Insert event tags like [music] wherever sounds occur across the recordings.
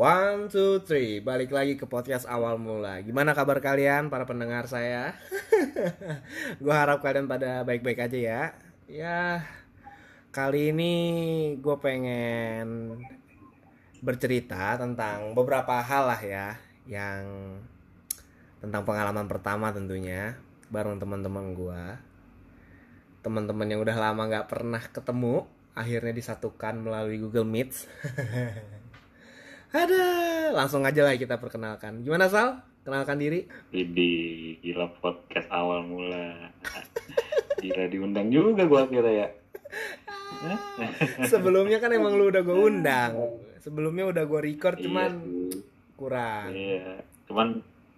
One, two, three. Balik lagi ke podcast awal mula. Gimana kabar kalian para pendengar saya? [laughs] gue harap kalian pada baik-baik aja ya. Ya Kali ini gue pengen Bercerita tentang beberapa hal lah ya Yang Tentang pengalaman pertama tentunya Bareng teman-teman gue Teman-teman yang udah lama gak pernah ketemu Akhirnya disatukan melalui Google Meet [laughs] Ada, langsung aja lah kita perkenalkan. Gimana Sal? Kenalkan diri. Ini gila podcast awal mula. Gila diundang juga gua kira ya. Sebelumnya kan emang lu udah gue undang. Sebelumnya udah gue record Iya cuman sih. kurang. Iya, cuman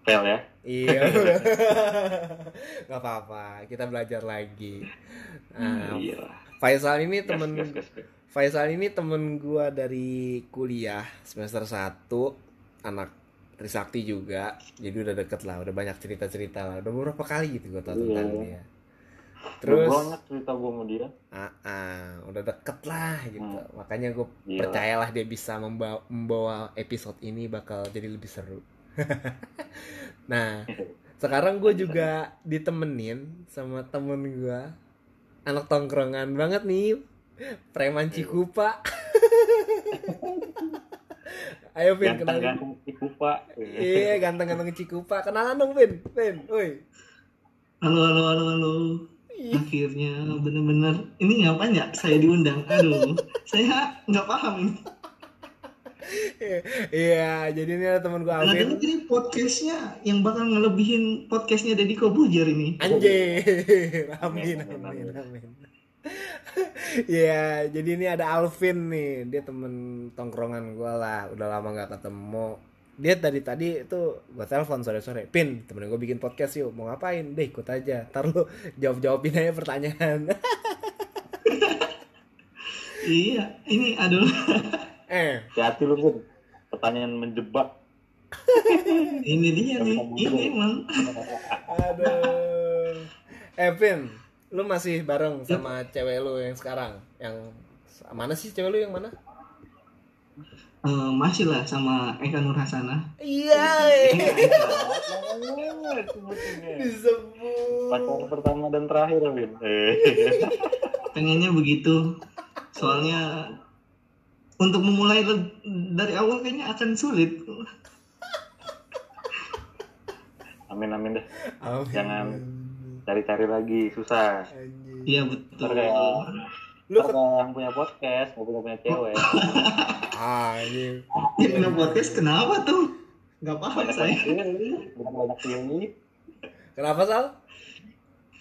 fail ya. Iya. [laughs] Gak apa-apa, kita belajar lagi. Nah, Iya. Faisal ini temen gas, gas, gas. Faisal ini temen gua dari kuliah semester 1 anak Trisakti juga. Jadi udah deket lah udah banyak cerita-cerita lah. Udah beberapa kali gitu gua tahu Iya. tentang dia. Udah terus banyak cerita gua sama dia. ah, ah, udah deket lah gitu. Makanya gue Gila. percayalah dia bisa membawa, membawa episode ini bakal jadi lebih seru. [laughs] Nah [laughs] sekarang gue juga ditemenin sama temen gua. Anak tongkrongan banget nih preman Cikupa [laughs] ayo Vin kenalin Ganteng-ganteng si Kupa. iya ganteng-ganteng Cikupa kenalan dong Vin Vin woi Halo, halo, halo, halo. Akhirnya bener-bener ini ngapain ya saya diundang? Aduh, saya nggak paham ini. [laughs] iya jadi ini ada temen gue Nah, Alvin ini podcastnya yang bakal ngelebihin podcastnya Deddy Kobujer ini. Anjir, [laughs] amin, Amin, amin, amin. [laughs] Iya, jadi ini ada Alvin nih, dia temen tongkrongan gue lah, udah lama nggak ketemu. Dia tadi tadi itu gue telepon sore sore, Pin, temen gue bikin podcast yuk, mau ngapain? Deh ikut aja, ntar lu [laughs] jawab jawabin aja pertanyaan. [laughs] Iya, ini aduh. eh, Hati-hati lu, Bun. Pertanyaan menjebak. ini dia nih. Ini emang. aduh. Eh, Pin, lu masih bareng sama cewek lu yang sekarang, yang mana sih cewek lu yang mana? eh, masih lah sama Eka Nur Hasanah. Iya, Banget sebutinnya. disebut. Pacar pertama dan terakhir, Win. Eh. Pengennya begitu. Soalnya untuk memulai dari awal kayaknya akan sulit. Amin amin deh. Amin. Jangan cari-cari lagi susah. Iya betul. Kayak Lu ke... yang punya podcast, nggak punya punya cewek. [laughs] Anjing. Ya punya podcast kenapa tuh? Gak paham Banyak saya. banyak pilih, banyak banyak pilih, Kenapa Sal?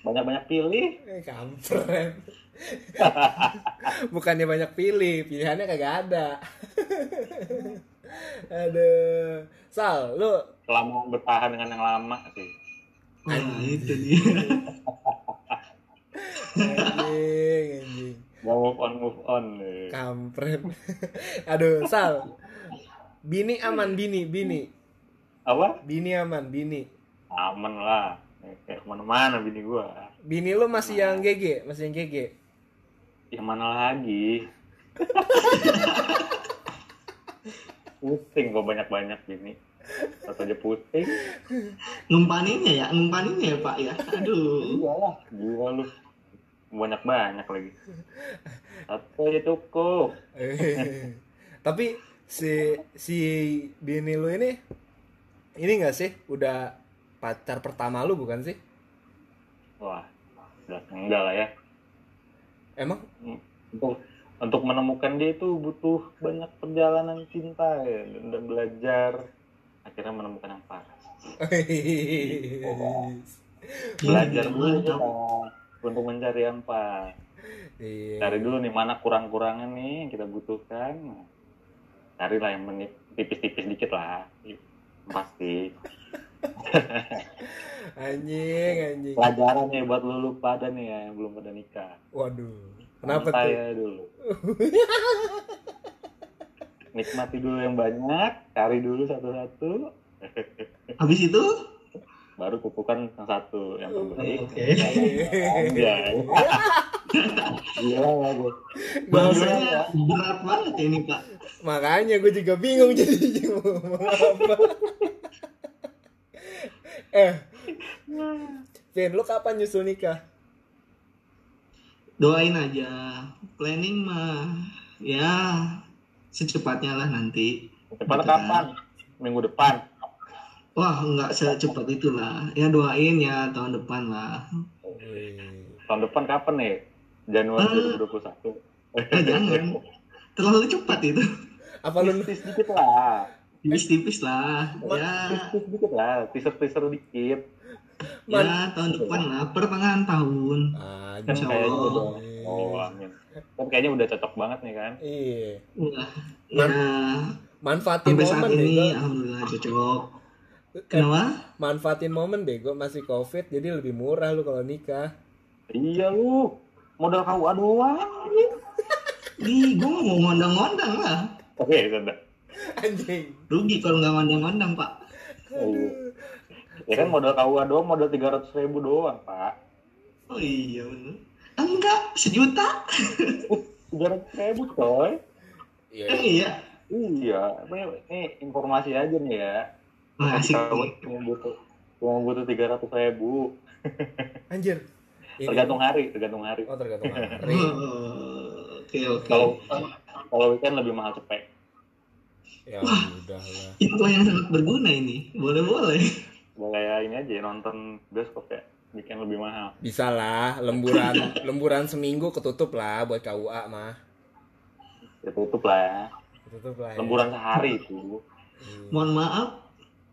banyak banyak pilih. Eh, kampret. [laughs] Bukannya banyak pilih, pilihannya kagak ada. [laughs] Aduh. Sal, lu Selama bertahan dengan yang lama sih. Nah itu dia. anjing, anjing. Mau move on move on. eh. Kampret. Aduh, Sal. Bini aman, bini, bini. Apa? Bini aman, bini. Aman lah. Eh, Kayak ke mana-mana bini gua. Bini lu masih yang GG, masih yang GG. Yang mana lagi? [laughs] pusing kok banyak-banyak bini. Satu aja pusing. Ngempaninnya ya, ngempaninnya ya Pak ya. Aduh. Iyalah, gila lu. Banyak-banyak lagi. Satu aja cukup. Eh, [laughs] Tapi si si bini lu ini ini enggak sih udah pacar pertama lu bukan sih? Wah, udah enggak lah ya. Emang? untuk untuk menemukan dia itu butuh banyak perjalanan cinta ya dan belajar akhirnya menemukan yang pas. Belajar dulu kita untuk mencari yang pas. Iya. cari dulu nih mana kurang-kurangnya nih yang kita butuhkan. Carilah yang menit tipis-tipis dikit lah. Pasti. [laughs] Anjing, anjing. pelajaran nih buat lu, lu pada nih ya yang belum pada nikah. Waduh. Kenapa tuh? aja dulu [laughs] nikmati dulu yang banyak cari dulu satu-satu Habis itu baru kukukan yang satu yang terbaik Oke. Anjay. Gila ya gue. [laughs] Gak usah. Bahasanya berat banget ini pak. Makanya gue juga bingung jadi [laughs] mau apa. eh, Vin, lu kapan nyusul nikah? Doain aja. Planning mah ya secepatnya lah nanti. Depan Gitu kan. kapan? Minggu depan. Wah nggak secepat itulah. Ya doain ya tahun depan lah. Tahun depan kapan nih? Januari Eh. 2021. Eh jangan. Terlalu cepat itu. Apa lu Tipis dikit lah. Tipis-tipis lah. Ya, Tipis dikit lah. Teaser-teaser dikit. Man- ya tahun depan lah. Pertengahan tahun. Ah, Kan Insya kayaknya Allah. Oh, amin. Kan kayaknya udah cocok banget nih kan. Iya. Ya Manfaatin sampai saat momen ini bego. alhamdulillah cocok. Kan Kenapa? manfaatin momen bego masih covid jadi lebih murah lu kalau nikah. Iya lu. Modal KUA doang. Ih, gue mau ngondang-ngondang lah. Oke, sudah. Anjing. Rugi kalau nggak ngondang-ngondang pak. Iya. Ya kan modal KUA doang, modal 300 ribu doang, Pak. Oh iya bener. Enggak, sejuta. 300 ribu, coy. Iya. Eh, iya. Iya, ini, ini informasi aja nih ya. Wah, asik Kalau nih. cuma butuh cuma butuh 300 ribu. [laughs] Anjir. Tergantung hari, tergantung hari. Oh, tergantung hari. [laughs] Oh, Oke oke. Kalau kalau weekend lebih mahal cepet. ya udah lah. Info yang sangat berguna ini. Boleh boleh. Boleh ya ini aja nonton bioskop ya. Weekend lebih mahal. Bisa lah, lemburan [laughs] lemburan seminggu ketutup lah buat KUA mah. Ya tutup lah ya. Ketutup lah. Ya. Lemburan sehari itu. Iya. Mohon maaf,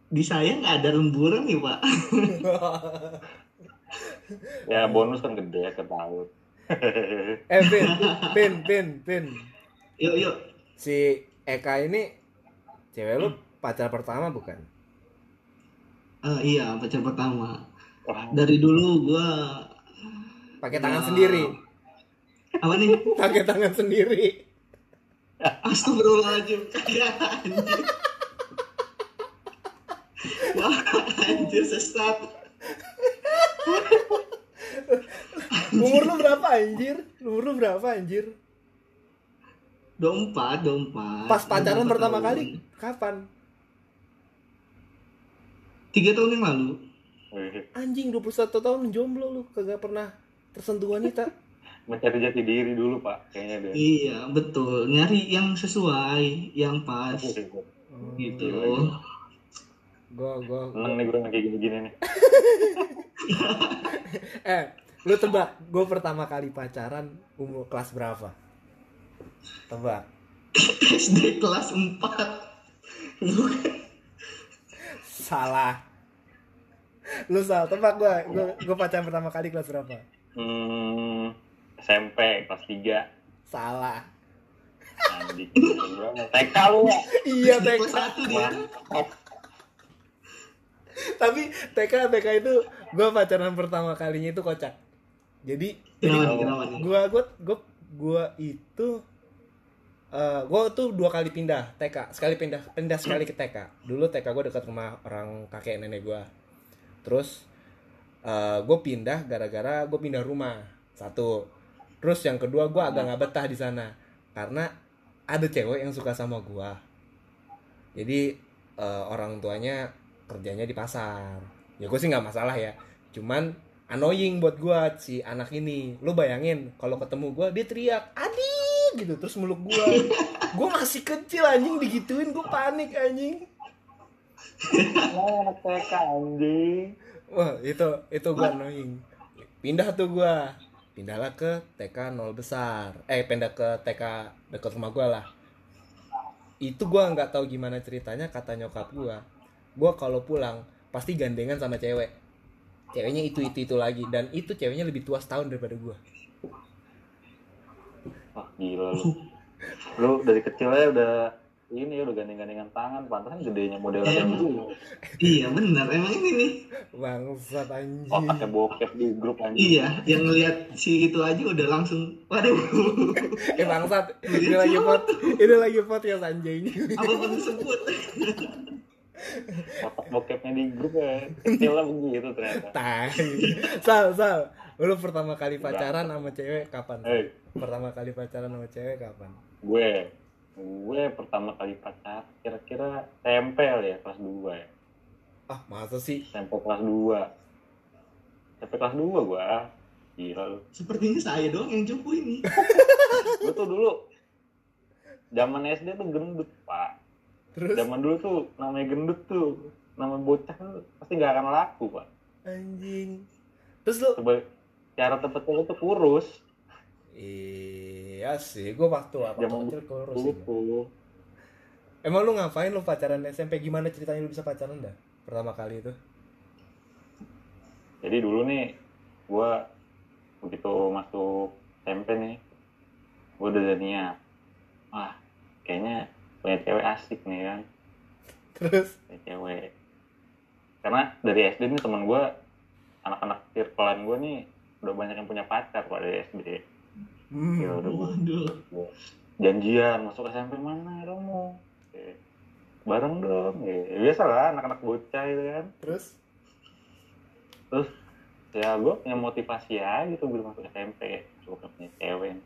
di saya nggak ada lemburan nih pak. [laughs] Ya bonus kan gede ke tahun. [laughs] eh, Pin, Pin, Pin, Pin. Yuk yuk. Si Eka ini cewek lu pacar pertama bukan? Eh, iya pacar pertama. Dari dulu gua Pakai tangan Ya. sendiri. apa nih? [laughs] Pakai tangan sendiri. Astagfirullahaladzim kagak anjir. Wah anjir sesat. [laughs] Umur lu berapa anjir? Umur lu berapa anjir? Dompat, dompat. Pas pacaran pertama tahun. kali kapan? Tiga tahun yang lalu. Anjing 21 tahun jomblo lu kagak pernah tersentuh wanita. [laughs] mencari jati diri dulu pak, kayaknya deh. Iya betul. Nyari yang sesuai, yang pas. Gitu. Gua gua, Seneng nih gue kayak gini-gini nih. [laughs] eh lu tebak gue pertama kali pacaran umur kelas berapa? Tebak. [coughs] SD kelas 4 Bukan. Salah. Lu salah. Tebak gua. Gua, gua pacaran pertama kali kelas berapa? Hmm, SMP kelas 3 Salah. Anjing. TK lu ya. Iya TK. 1 dia. Tapi TK TK itu gua pacaran pertama kalinya itu kocak. Jadi Kenapa nih, kenapa gua gua gua gua itu eh gua tuh dua kali pindah TK sekali pindah pindah sekali ke TK dulu TK gua dekat rumah orang kakek nenek gua terus eh gue pindah gara-gara gue pindah rumah. Satu. Terus yang kedua gua agak nggak betah di sana. Karena ada cewek yang suka sama gua. Jadi eh, orang tuanya kerjanya di pasar. Ya gue sih nggak masalah ya. Cuman annoying buat gua si anak ini. Lu bayangin kalau ketemu gua dia teriak adik! gitu terus meluk gua. [laughs] Gua masih kecil anjing digituin gua panik anjing anak TK anjing. wah itu itu gua annoying. Pindah tuh gua. Pindahlah ke TK nol besar. Eh pindah ke TK dekat rumah gua lah. Itu gua nggak tahu gimana ceritanya kata nyokap gua. Gua kalau pulang pasti gandengan sama cewek. Ceweknya itu itu itu lagi. Dan itu ceweknya lebih tua setahun daripada gua. Wah, gila lu. Lu dari kecil aja udah ini ya udah gandeng-gandengan tangan, pantasan gedenya model kayak gitu. Iya benar, emang ini nih. bangsat anjing Otaknya bokep di grup anjing. Iya, yang ngelihat si itu aja udah langsung, waduh, [laughs] eh bangsat ini lagi pot ini lagi podcast anjing apa pun disebut. Otak bokepnya di grup ya. Kecil lah begitu ternyata. tai sal sal Lu pertama kali pacaran sama cewek kapan? Eh, Pertama kali pacaran sama cewek kapan? gue gue pertama kali pacar kira-kira tempel ya kelas 2 ya. Ah, masa sih? tempel kelas 2 SMP kelas 2 gue gila lu. Sepertinya saya doang yang cupu ini. [laughs] gue tuh dulu zaman SD tuh gendut pak. Terus? Zaman dulu tuh namanya gendut tuh nama bocah tuh pasti nggak akan laku pak. Anjing. Terus lu? Coba cara tepatnya lu tuh kurus Iya sih, gue waktu apa Zaman kecil kurus Emang lu ngapain lu pacaran SMP? Gimana ceritanya lu bisa pacaran dah? Pertama kali itu? jadi dulu nih gue begitu masuk SMP nih gue udah niat wah kayaknya punya cewek asik nih kan Terus punya cewek karena dari SD nih temen gue anak-anak circlean gue nih udah banyak yang punya pacar pak dari SD hmm, ya udah gua janjian masuk SMP mana dong mau Eh, bareng dong ya. Biasa lah anak-anak bocah gitu kan. Terus? Terus ya gue punya motivasi aja gitu belum masuk SMP gue punya cewek.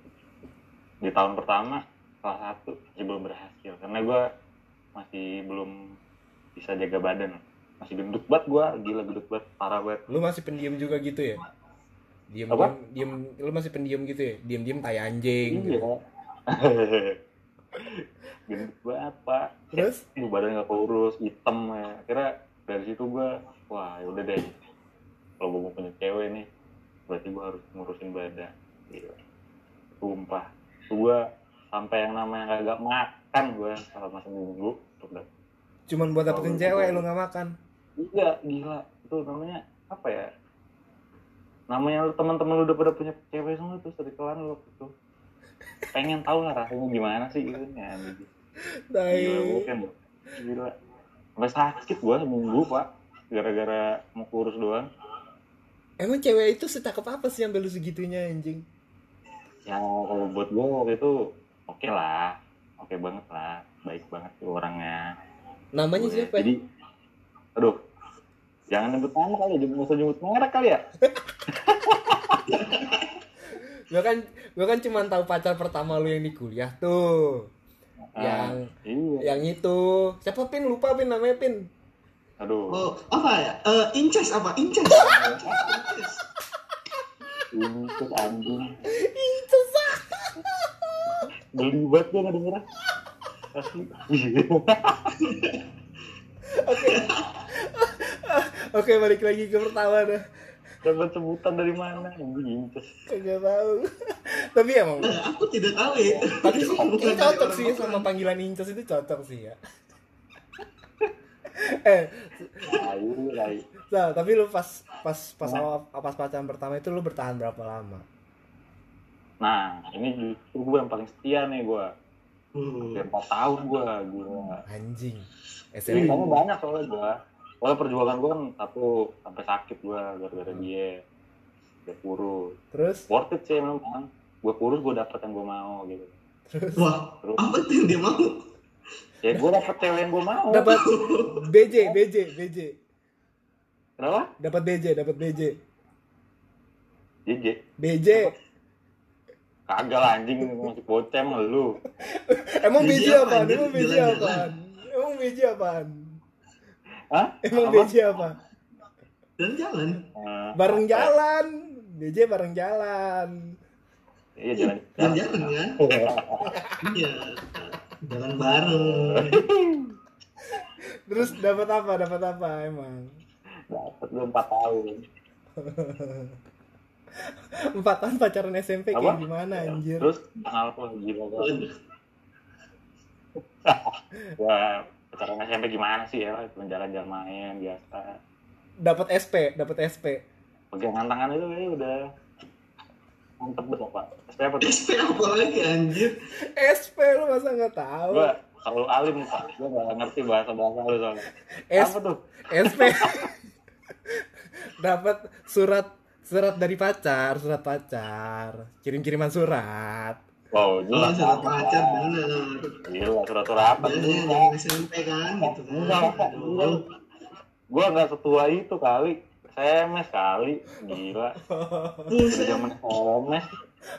Di tahun pertama kelas satu masih belum berhasil. Karena gue masih belum bisa jaga badan. Masih gendut banget gue gila gendut banget parah banget. Lu masih pendiam juga gitu ya? Diam Apa? diam, diam lu masih pendiam gitu ya? Diam-diam tai anjing. gitu. iya [laughs] gendut banget pak Terus Gue badan gak kurus hitam ya kira dari situ gue wah yaudah deh kalau gue mau punya cewek nih berarti gue harus ngurusin badan Gila. sumpah gue sampai yang namanya kagak makan gue selama seminggu dapet cuman buat dapetin cewek gitu. lu nggak makan. Iya, gila. Itu namanya apa ya? Namanya lu teman-teman lu udah pada punya cewek semua terus dari kelan lu waktu itu. Pengen tahu lah rasanya gimana sih gitu ya. gitu. Gila, gue kan gila. Sampai sakit gua seminggu, Pak. Gara-gara mau kurus doang. Emang cewek itu secakep apa sih sampai lu segitunya anjing? Ya kalau buat gua waktu itu oke lah. Oke banget lah. Baik banget tuh orangnya. Namanya siapa? Jadi, aduh, jangan nyebut nama kali, jangan usah nyebut merek kali ya. [laughs] Gua kan gua kan cuma tahu pacar pertama lu yang di kuliah tuh. Ah, Yang iya. yang itu. Siapa Pin? Lupa Pin namanya Pin. Aduh, Oh, apa ya? Eh, inces apa? Inces. untuk [laughs] anjing. Itu sah. Geli banget gue nggak denger. [laughs] Asli. Oke, balik lagi ke pertama dah. Dapat sebutan dari mana? Anjing inces. Kagak tahu. Tapi emang Eh, aku tidak tahu ya. tapi ini cocok sih orang. sama panggilan incus itu cocok sih ya. [laughs] eh. Sal, tapi lu pas pas pas awal pas pacaran pertama itu lu bertahan berapa lama? Nah, ini justru gue yang paling setia nih gue. Hmm. Hampir 4 tahun gue. Gila. Anjing. Kamu banyak soalnya gue. Soalnya perjuangan gue kan satu sampai sakit gue gara-gara dia. Dia kurus. terus Worth it sih memang. Gue kurus gue dapet yang gue mau gitu. terus Wah, Terus apa tuh yang dia mau? ya gue dapet cewek yang gue mau. dapat [laughs] BJ BJ BJ Kenapa? dapat BJ dapat BJ JJ. BJ Kagak lah anjing masih bocah [laughs] emang lu. emang BJ BJ apa, apaan emang BJ apaan emang BJ apaan Hah? emang Apa? BJ apa Dan jalan. Eh, bareng apa? jalan BJ bareng jalan Iya jalan. Dan jalan kan? Iya. Jalan bareng. terus dapat apa dapat apa emang Dapat lu 4 tahun. [laughs] empat tahun pacaran SMP Apa? kayak gimana anjir Terus apa banget. [laughs] Wah, pacaran SMP gimana sih ya? Cuma jalan-jalan main biasa. dapat SP dapat SP Pegangan tangan itu ya udah mantep banget pak. SP apa tuh? SP apa lagi anjir? SP lu masa nggak tahu Gua selalu alim pak. Gua gak ngerti bahasa bahasa lu soalnya. S Apa tuh? SP [laughs] dapat surat surat dari pacar surat pacar kirim kiriman surat Wow, Oh, jelas. surat pacar bener. Gila, surat-surat apa Biasanya dari SMP kan gitu Enggak, kan. Pak. Enggak. Gua nggak setua itu kali. SMS kali, gila. Udah zaman SMS,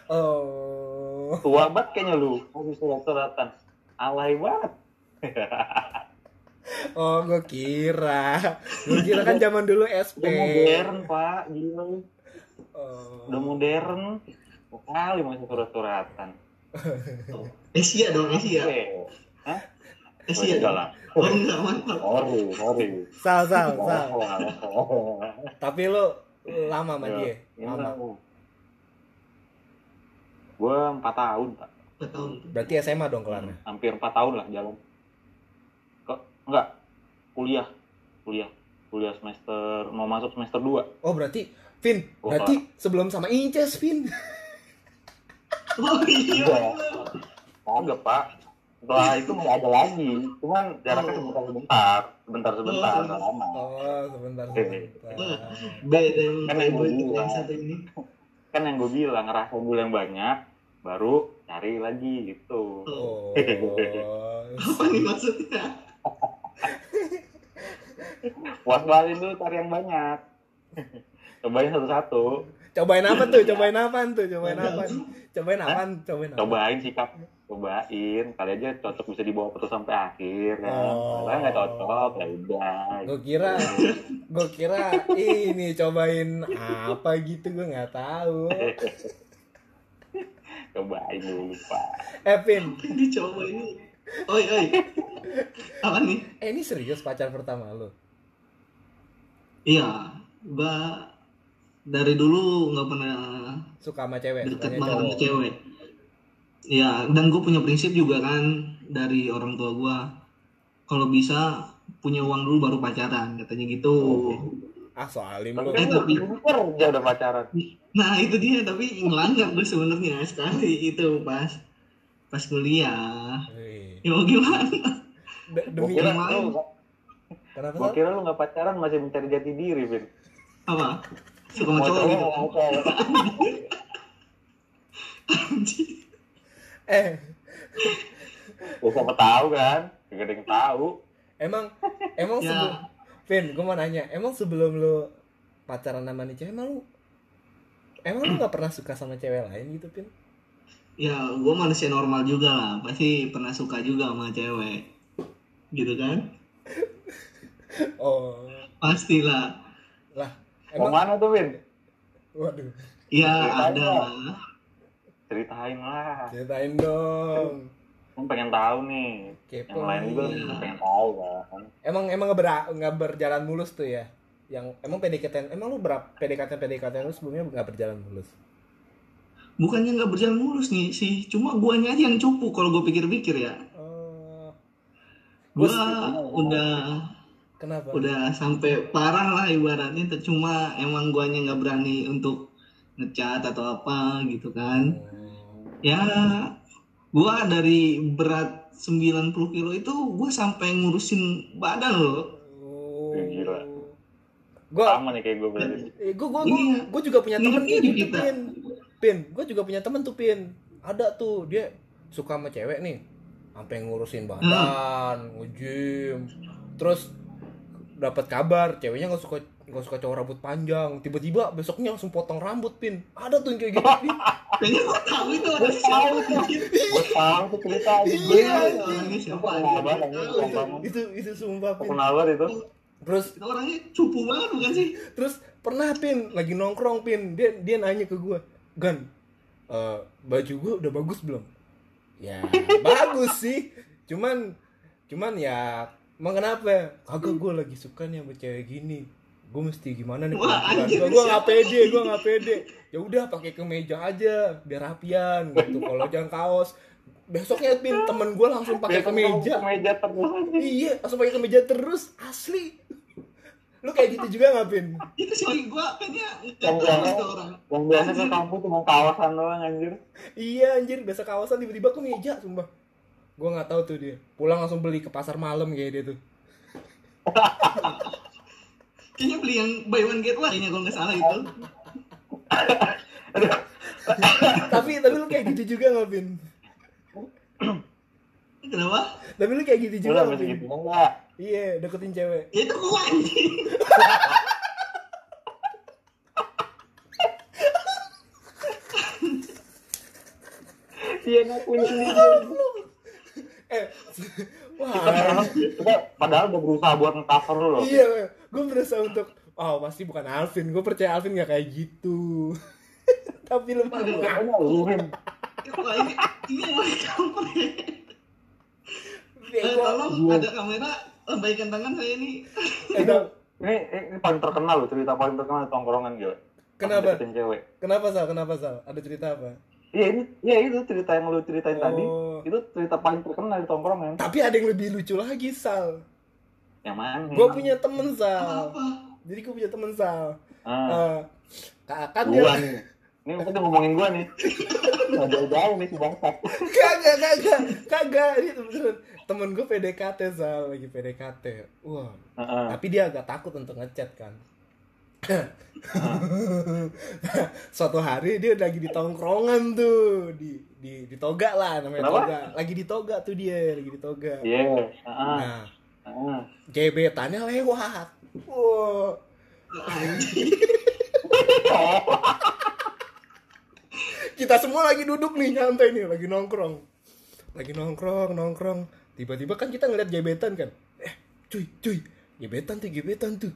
Oh. tua banget kayaknya lu, habis surat-suratan. Alay banget. [laughs] Oh, gue kira. Gue kira kan zaman dulu SP. Udah modern, Pak, gila. Oh. Udah modern. Kali masih surat-suratan. [laughs] Asia dong, Asia. Eh, Hah? Asia. enggak lah. Oh enggak, mantap. Sorry, sorry. Sal, sal, sal. Oh, Tapi lu lama sama dia. Lama. Gue empat tahun, Pak. Empat tahun. Berarti SMA dong kelarnya. Hampir empat tahun lah jalan. Kok enggak? Kuliah, kuliah, kuliah semester mau masuk semester 2 Oh, berarti Vin, berarti sebelum sama Inces, Vin. [laughs] [laughs] Oh iya. Kagak, Pak. Setelah itu nggak ada lagi. Cuman jaraknya sebentar-sebentar. Sebentar-sebentar, nggak lama. Oh, sebentar, sebentar. Beda Kan yang bilang. satu ini. Kan yang gue bilang, ngerasa dulu yang banyak, baru cari lagi gitu. Oh. [laughs] Apa nih maksudnya? Puas-puasin dulu cari yang banyak. Cobain satu-satu. Cobain apa tuh? Cobain apa tuh? Cobain apa? Cobain apa? Cobain apa? Cobain sikap. Cobain. Kali aja cocok bisa dibawa terus sampai akhir. Kan? Oh. Kalau nggak cocok, ya udah. Gue kira, gue kira ini cobain apa gitu gue nggak tahu. [laughs] Cobain dulu, Pak. Eh Vin, Dicoba ini. Oi, oi. Apa nih? eh ini serius pacar pertama lo? Iya, gua dari dulu nggak pernah Suka sama cewek, deket banget sama cewek. Iya, dan gue punya prinsip juga kan dari orang tua gua. Kalau bisa punya uang dulu baru pacaran, katanya gitu. Ah soalim Tapi lo. Eh, kan tapi- udah kerja udah pacaran. Nah itu dia, tapi ngelanggar gue sebenarnya sekali itu pas pas kuliah. Wih. Ya mau gimana? De- Gue Demi kira lu, kenapa gua Sal? kira lu nggak pacaran masih mencari jati diri, Vin. Apa? Suka sama cowok gitu. Anjing. Eh, Ya, siapa tahu kan? Gak ada yang tahu. emang emang Ya. sebelum Vin, gue mau nanya, emang sebelum lu pacaran sama nih cewek, emang lu emang lu nggak pernah suka sama cewek lain gitu, Vin? Ya gue manusia normal juga lah. Pasti pernah suka juga sama cewek. Gitu kan? Oh, Pastilah. Lah, Mau emang, mana tuh, Vin? waduh, Ya Ceritain ada. dong. Ceritain lah. ceritain dong. Kan pengen tahu nih. Kepo. Yang lain juga Iya. pengen tahu kan. Emang emang nggak ber- nggak berjalan mulus tuh ya? Yang emang PDKT, emang lu berapa PDKT PDKT lu sebelumnya nggak berjalan mulus? Bukannya nggak berjalan mulus nih sih. Cuma guanya aja yang cupu kalau gue pikir-pikir ya. Oh, Gua Gua- udah kenapa? udah sampai parah lah ibaratnya. Cuma emang guanya nggak berani untuk ngechat atau apa gitu kan. Oh. Ya gua dari berat 90 kilo itu gua sampai ngurusin badan loh. Oh. Gila. Gua Sama nih kayak gue berarti. Eh, gue gua, Iya. gua, gua juga punya temen gitu, kita. Pin. Pin, gue juga punya temen tuh, Pin. Ada tuh, dia suka sama cewek nih. Sampai ngurusin badan, nge-gym. Terus dapat kabar ceweknya nggak suka nggak suka cowok rambut panjang. Tiba-tiba besoknya langsung potong rambut, Pin. Ada tuh yang kayak gitu, Pin. Kayaknya gua tahu itu ada Gue siapa. Gue tahu tuh cerita Iya, gue. siapa Gue gue itu. itu itu sumpah, Gue Pin. kenal itu. Terus Itu orangnya cupu banget bukan sih? terus pernah Pin lagi nongkrong Pin, dia dia nanya ke gue, "Gan, eh, baju gue udah bagus belum?" Ya, bagus sih. Cuman cuman ya emang kenapa? Kagak gue lagi suka nih sama cewek gini. Gue mesti gimana nih? Wah, anjir, gua? Gue nggak siapa? pede, gue nggak pede. Ya udah pakai kemeja aja, biar rapian gitu. Kalau jangan kaos. Besoknya Pin temen gue langsung pakai kemeja. Kemeja terus. Iya, langsung pakai kemeja terus, asli. Lu kayak gitu juga nggak Pin? Itu sih gua kayaknya Yang biasa- itu orang. Yang biasa ke kampus cuma kawasan doang anjir. Iya anjir, biasa kawasan tiba-tiba kemeja sumpah gue nggak tahu tuh dia. Pulang langsung beli ke pasar malam kayak dia tuh. [laughs] Kayaknya beli yang buy one get one ya kalau nggak salah itu. [laughs] Tapi tapi lu kayak gitu juga nggak bin kenapa? Tapi lu kayak gitu juga nggak bin iya deketin cewek. Ya, itu gua anjing. Dia ngakuin sendiri eh Kita, wah kita padahal udah berusaha buat ngecover lu loh. iya gue berusaha untuk oh pasti bukan Alvin gue percaya Alvin gak kayak gitu [laughs] tapi lu malu lu. Wah, ini ini main kampret. Eh, tolong ada kamera lambaikan tangan saya ini. Eh, Itu ini, ini paling terkenal loh cerita paling terkenal di tongkrongan gitu. Kenapa? Kenapa sal kenapa sal ada cerita apa Iya ini, iya itu cerita yang lu ceritain tadi. Oh. Itu cerita paling terkenal di tongkrongan. tapi ada yang lebih lucu lagi sal Yang mana? gue punya temen sal Apa? jadi gue punya temen sal Ah, Eh, ka- kan dia gua nih. Ini mungkin ngomongin gua nih. Nggak jauh-jauh nih si bangsat. kagak kagak kagak ini beneran temen gue PDKT sal lagi PDKT wah Heeh. tapi dia agak takut untuk ngechat kan [laughs] suatu hari dia lagi di tongkrongan tuh di di di toga lah namanya Kenapa? toga lagi di toga tuh dia lagi di toga Iya. Heeh. nah Heeh. gebetannya lewat wow [laughs] kita semua lagi duduk nih nyantai nih lagi nongkrong lagi nongkrong nongkrong tiba-tiba kan kita ngeliat gebetan kan eh cuy cuy gebetan tuh gebetan tuh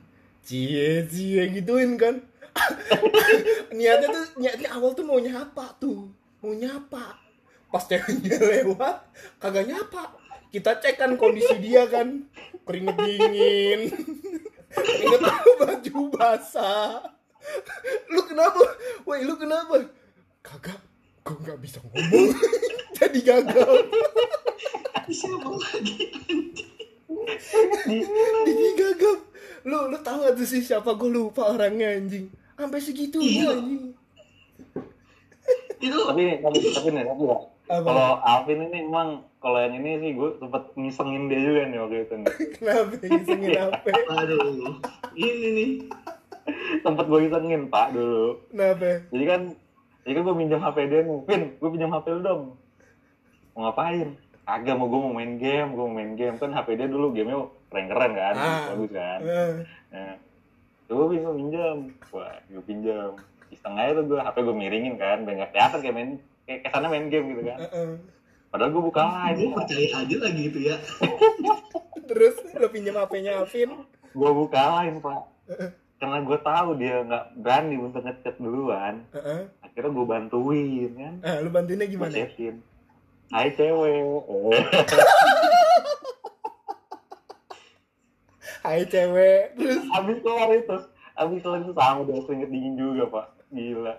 cie cie gituin kan? [laughs] Niatnya tuh niatnya awal tuh mau nyapa tuh. Mau nyapa. Pas ceweknya [laughs] lewat kagak nyapa. Kita cek kan kondisi dia kan. Keringet dingin. [laughs] Keringet baju basah. Lu kenapa? Woi lu kenapa? Kagak gue nggak bisa ngomong. Jadi gagal. Siapa lagi? Jadi gagal lu lu tahu gak tuh sih siapa gue lupa orangnya anjing sampai segitu Iya. anjing Itu Tapi tapi tapi nih tapi ya. Kalau Alvin ini emang kalau yang ini sih gue sempet ngisengin dia juga nih waktu itu nih. [laughs] kenapa ngisengin apa aduh. Ini nih. Sempet gue isengin pak dulu. kenapa Jadi kan jadi kan gue minjam HP dia nih. Vin, gue pinjam HP lu dong. Mau ngapain? Agak mau gue mau main game, gue mau main game kan HP dia dulu gamenya keren-keren kan, Ah. bagus kan. Eh, Nah, gue bingung minjam, wah gue pinjam. Iseng aja tuh gue HP gue miringin kan, biar nggak kelihatan kayak main kayak kesannya main game gitu kan. eh, eh. Padahal gue buka Gue aja, percaya aja lagi itu ya. [laughs] terus lu pinjam HP-nya Alvin gue buka lain pak. Karena gue tahu dia nggak berani untuk ngechat duluan, eh. akhirnya gue bantuin kan, Ah, lu bantuinnya gue gimana chatin. Hai cewek, Hai cewek terus abis keluar itu, abis keluar itu sama dia keringet dingin juga pak, gila.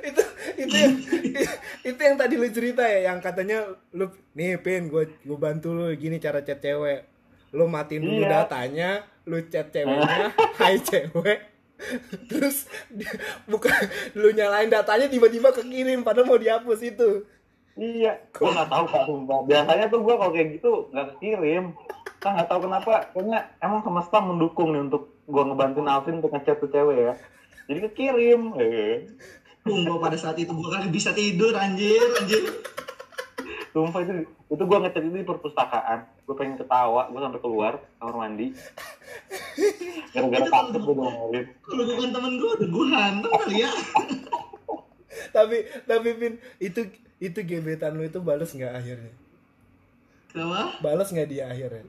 itu itu yang, [laughs] itu yang tadi lu cerita ya yang katanya lu nih pin gue gue bantu lu gini cara chat cewek. Lu matiin dulu Iya. datanya lu chat ceweknya [laughs] hai cewek. [laughs] Terus dia- bukan lu nyalain datanya tiba-tiba kekirim padahal mau dihapus itu Iya, gue nggak tahu pak sumpah. Biasanya tuh gue kalau kayak gitu nggak kekirim. Kita nggak tahu kenapa. Kayaknya emang semesta mendukung nih untuk gue ngebantuin Alvin untuk ngechat tuh cewek ya. Jadi kekirim. Eh. Tunggu pada saat itu gue kali bisa tidur anjir, anjir. Sumpah itu itu gue ngechat itu di perpustakaan. Gue pengen ketawa, gue sampai keluar kamar mandi. Gara-gara Itu takut kalau- gue dengerin. Kalau bukan temen gue udah gue hantam kali ya. tapi tapi pin itu itu gebetan lu itu balas nggak akhirnya? Kenapa? balas nggak dia akhirnya?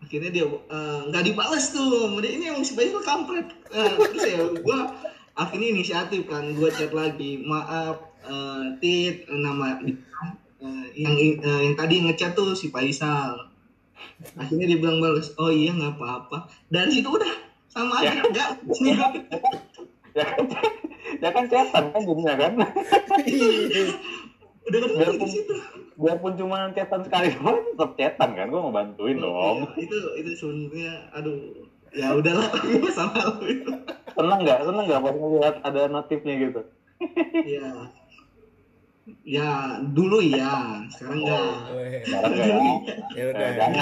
Akhirnya dia eh, nggak dibales tuh. Dia ini emang si bayi tuh kampret. Eh, terus ya gue akhirnya inisiatif kan gue chat lagi. Maaf eh, tit nama eh, yang eh, yang tadi ngechat tuh si Faisal. Akhirnya dia bilang balas oh iya nggak apa-apa. Dari situ udah sama aja enggak Ya kan, ya kan chatan kan jadinya kan. udah ketemu Biarpun- situ Biarpun cuma chatan sekali [laughs] doang, tetap chatan kan. Gue mau bantuin dong. Iya, itu itu sebenarnya aduh ya udahlah [laughs] gue sama lu itu Seneng nggak? Seneng nggak pas ngeliat ada notifnya gitu? ya ya dulu ya sekarang enggak Weh, Sekarang ya? ya udah. Eh.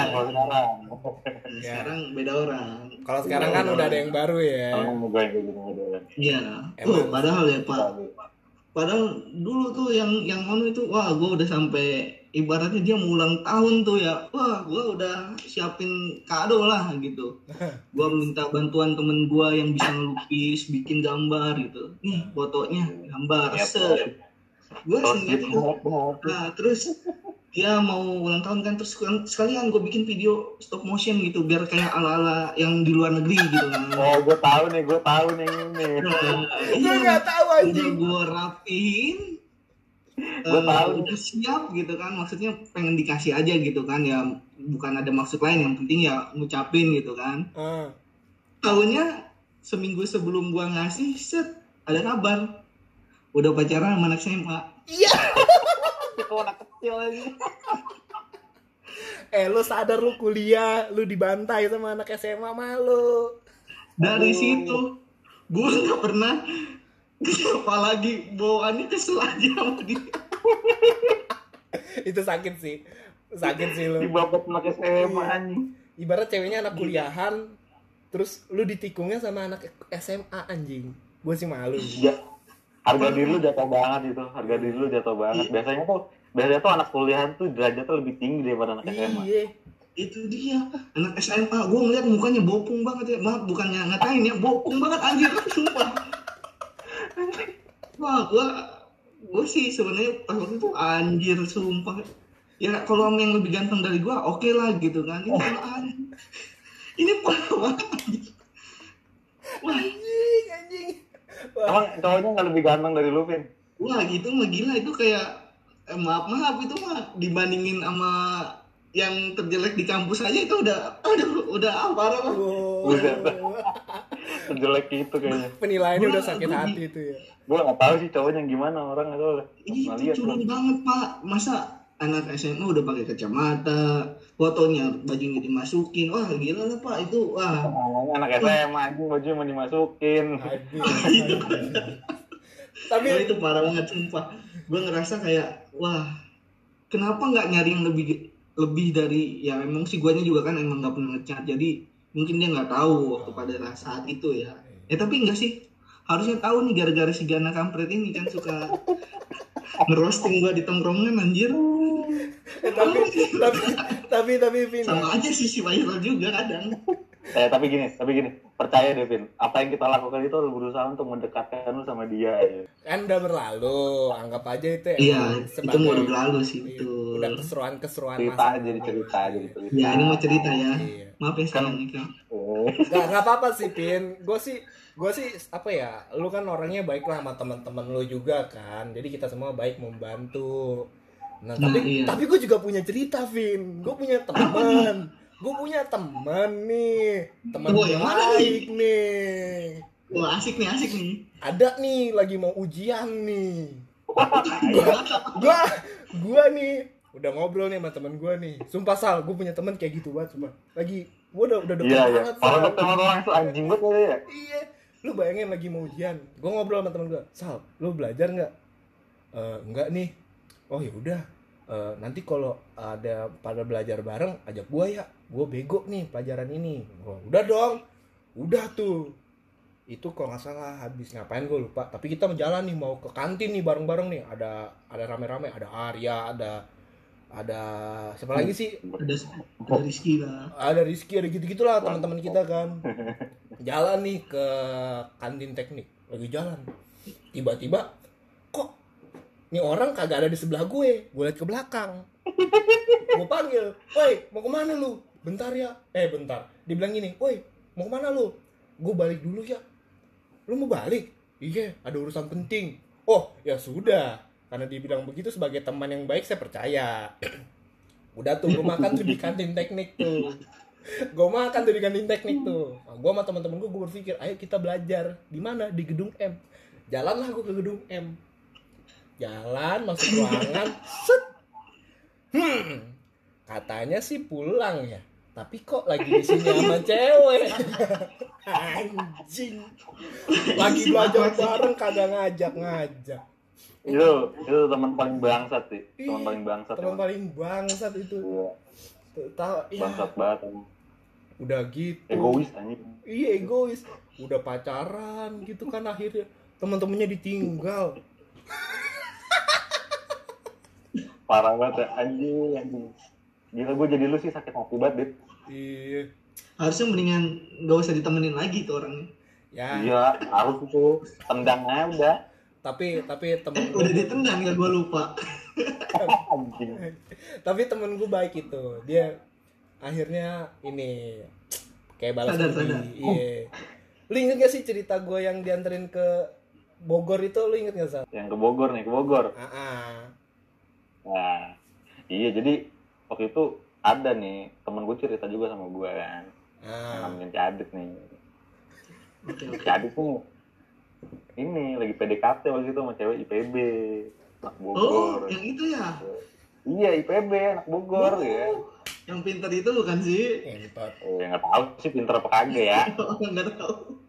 Ya. sekarang beda orang. Kalau sekarang kan udah ada yang baru ya. Iya. Oh, padahal ya pak. Padahal. Dulu tuh yang yang anu itu wah gue udah sampai ibaratnya dia mau ulang tahun tuh ya. Wah gue udah siapin kado lah gitu. [laughs] Gue minta bantuan temen gue yang bisa ngelukis bikin gambar gitu. Nih fotonya gambar Siap, set. Gue sengaja gitu. Nah, terus dia mau ulang tahun kan terus sekalian- gue bikin video stop motion gitu biar kayak ala-ala yang di luar negeri gitu kan. Oh, gue tahu nih, gue tahu nih ini. Nah, Gue iya, nggak tahu udah anjing. gue rapiin. Gua eh, tahu. udah siap gitu kan maksudnya pengen dikasih aja gitu kan ya bukan ada maksud lain yang penting ya ngucapin gitu kan Ah. tahunya seminggu sebelum gua ngasih set ada kabar udah pacaran sama anak SMA Iya. [laughs] Itu anak kecil lagi. Eh lu sadar lu kuliah, lu dibantai sama anak SMA malu. dari Aduh. situ gue nggak pernah apalagi bawaannya kesel aja sama dia Itu sakit sih. Sakit sih lu. Dibabat anak SMA anjing. Ibarat ceweknya anak kuliahan, terus lu ditikungnya sama anak SMA anjing. Gue sih malu. Ya, harga diri lu jatuh banget itu. Harga diri lu jatuh banget. Biasanya tuh biasanya tuh anak kuliahan tuh derajatnya lebih tinggi daripada anak SMA. Iya. itu dia anak SMA gue ngeliat mukanya bopung banget ya maaf bukannya ngatain ya bopung banget anjir sumpah wah gue gue sih sebenarnya pas waktu itu anjir sumpah ya kalau yang lebih ganteng dari gue oke lah gitu kan ini apaan? ini parah banget. Wah, Emang cowoknya nggak lebih ganteng dari lu, Vin? wah gitu mah gila itu kayak eh, maaf maaf itu mah dibandingin sama yang terjelek di kampus aja itu udah aduh udah ah, parah lah wow. Buset. Sejelek itu kayaknya. Penilaiannya udah sakit gua- hati itu ya. Gue nggak tahu sih cowoknya gimana orang itu. Itu gua. banget pak masa anak SMA udah pakai kacamata fotonya bajunya dimasukin. Wah gila lah pak itu wah. Anak SMA anjing baju mau dimasukin. [laughs] Tapi Wah, itu parah banget sumpah. Gue ngerasa kayak wah kenapa nggak nyari yang lebih lebih dari ya emang sih guanya juga kan emang nggak pernah ngecat jadi mungkin dia nggak tahu waktu pada saat itu ya. Eh tapi enggak sih? Harusnya tahu nih gara-gara si Gana kampret ini kan suka ngerosting gua di tongkrongan anjir eh, tapi tapi tapi tapi Vin. sama aja sih si viral juga kadang Eh tapi gini, tapi gini, percaya deh Vin, apa yang kita lakukan itu harus berusaha untuk mendekatkan lu sama dia. Ya. kan udah berlalu anggap aja itu iya emang itu mau udah berlalu sih Iya, betul udah keseruan keseruan Cerita jadi cerita jadi cerita. ya ini mau cerita ya Iya. maaf ya sekarang nih Kak. Oh. Gak, gak apa-apa sih Pin gue sih gue sih apa ya lu kan orangnya baik lah sama teman-teman lu juga kan jadi kita semua baik membantu nah, Nah, tapi iya. tapi gue juga punya cerita Vin gue punya teman [clears throat] gue punya teman nih. Teman Oh, yang mana baik nih. Wah asik nih asik nih. Ada nih lagi mau ujian nih. Gua- gua gua nih udah ngobrol nih sama temen gua nih. Sumpah sal gua punya temen kayak gitu banget sumpah. Lagi gua udah udah deket Iya. iya. banget Kalau Sal. deket sama orang anjing banget kali ya. iya. Lu bayangin lagi mau ujian. Gua ngobrol sama temen gua sal lu belajar nggak? "Eh, enggak nih. Oh ya udah. Eh, nanti kalau ada pada belajar bareng ajak gua ya gua bego nih pelajaran ini. Gua udah dong. Udah tuh. Itu kalau nggak salah habis ngapain gue lupa. Tapi kita mau jalan nih mau ke kantin nih bareng-bareng nih. Ada ada rame-rame ada Arya ada ada siapa lagi sih? Ada ada Rizky lah. Ada Rizky ada gitu gitulah teman-teman kita kan. Jalan nih ke kantin teknik. Lagi jalan. Tiba-tiba kok ini orang kagak ada di sebelah gue? Gue liat ke belakang. Gue panggil woi mau ke mana lu bentar ya. Eh bentar. Dibilang gini woi mau ke mana lu? Gue balik dulu ya. Lu mau balik? Iya ada urusan penting. Oh ya sudah. Karena dibilang begitu sebagai teman yang baik saya percaya. [clears throat] Udah tuh gue makan tuh di kantin teknik tuh. [laughs] Gue makan tuh di kantin teknik tuh. Nah, gue sama teman-teman gue gue berpikir ayo kita belajar. Di mana? Di gedung M. Jalanlah gue ke gedung M. Jalan masuk ruangan. [laughs] Set. Hmm. Katanya sih pulang ya tapi kok lagi di sini sama cewek anjing lagi belajar bareng kagak ngajak ngajak Itu itu teman paling bangsat sih. Teman paling bangsat. teman paling bangsat itu Iya, tahu ya Bangsat banget. udah gitu Egois anjing. iya egois udah pacaran gitu kan akhirnya teman-temannya ditinggal Parah banget ya. anjing anjing. Gila gue jadi lu sih sakit hati banget, Dit. iya. Harusnya mendingan gak usah ditemenin lagi tuh orangnya. Ya. Iya, harus itu. Tendang aja udah. tapi tapi temen Eh, udah ditendang ya gue lupa. [laughs] anjing. Tapi temen gue baik itu. Dia akhirnya ini kayak balas Sadar, sadar. iya. Lu inget gak sih cerita gue yang dianterin ke Bogor itu? Lu inget gak sih yang ke Bogor nih ke Bogor. Ah ah. nah iya jadi waktu itu ada nih temen gue cerita juga sama gue kan yang ah. namanya si Adit nih Oke, oke. si Adit tuh ini lagi PDKT waktu itu sama cewek IPB anak Oh, Bogor yang itu ya. iya IPB anak Bogor ya Yang pintar itu bukan sih? Entot. eh nggak tahu sih pinter apa kagak ya [laughs] Enggak tahu.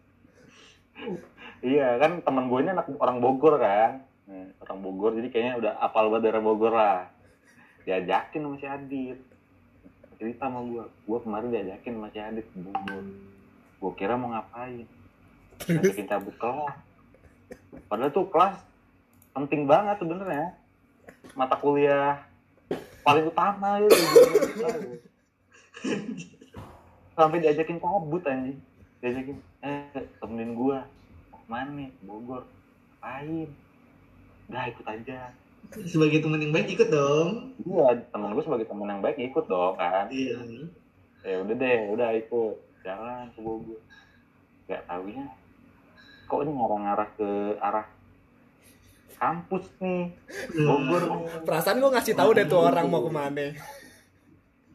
iya kan temen gue ini anak orang Bogor kan Nah, orang Bogor jadi kayaknya udah apal banget daerah Bogor lah diajakin sama si Adit cerita sama gue gue kemarin diajakin sama si Adit Bogor gue kira mau ngapain. Ngajakin cabut kelas. Padahal tuh kelas penting banget sebenarnya. Mata kuliah paling utama ya sampai diajakin cabut anjing. Diajakin eh temenin gua. Mau ke mana nih? Bogor. Ngapain? Udah ikut aja Sebagai teman yang baik ikut dong. iya temen gue sebagai temen yang baik ikut dong kan? Iya. ya udah deh udah ikut. Jalan ke Bogor nggak taunya kok ini ngarah-ngarah ke arah kampus nih? Bogor. Nih. perasaan gue ngasih tahu deh tuh orang mau ke mana.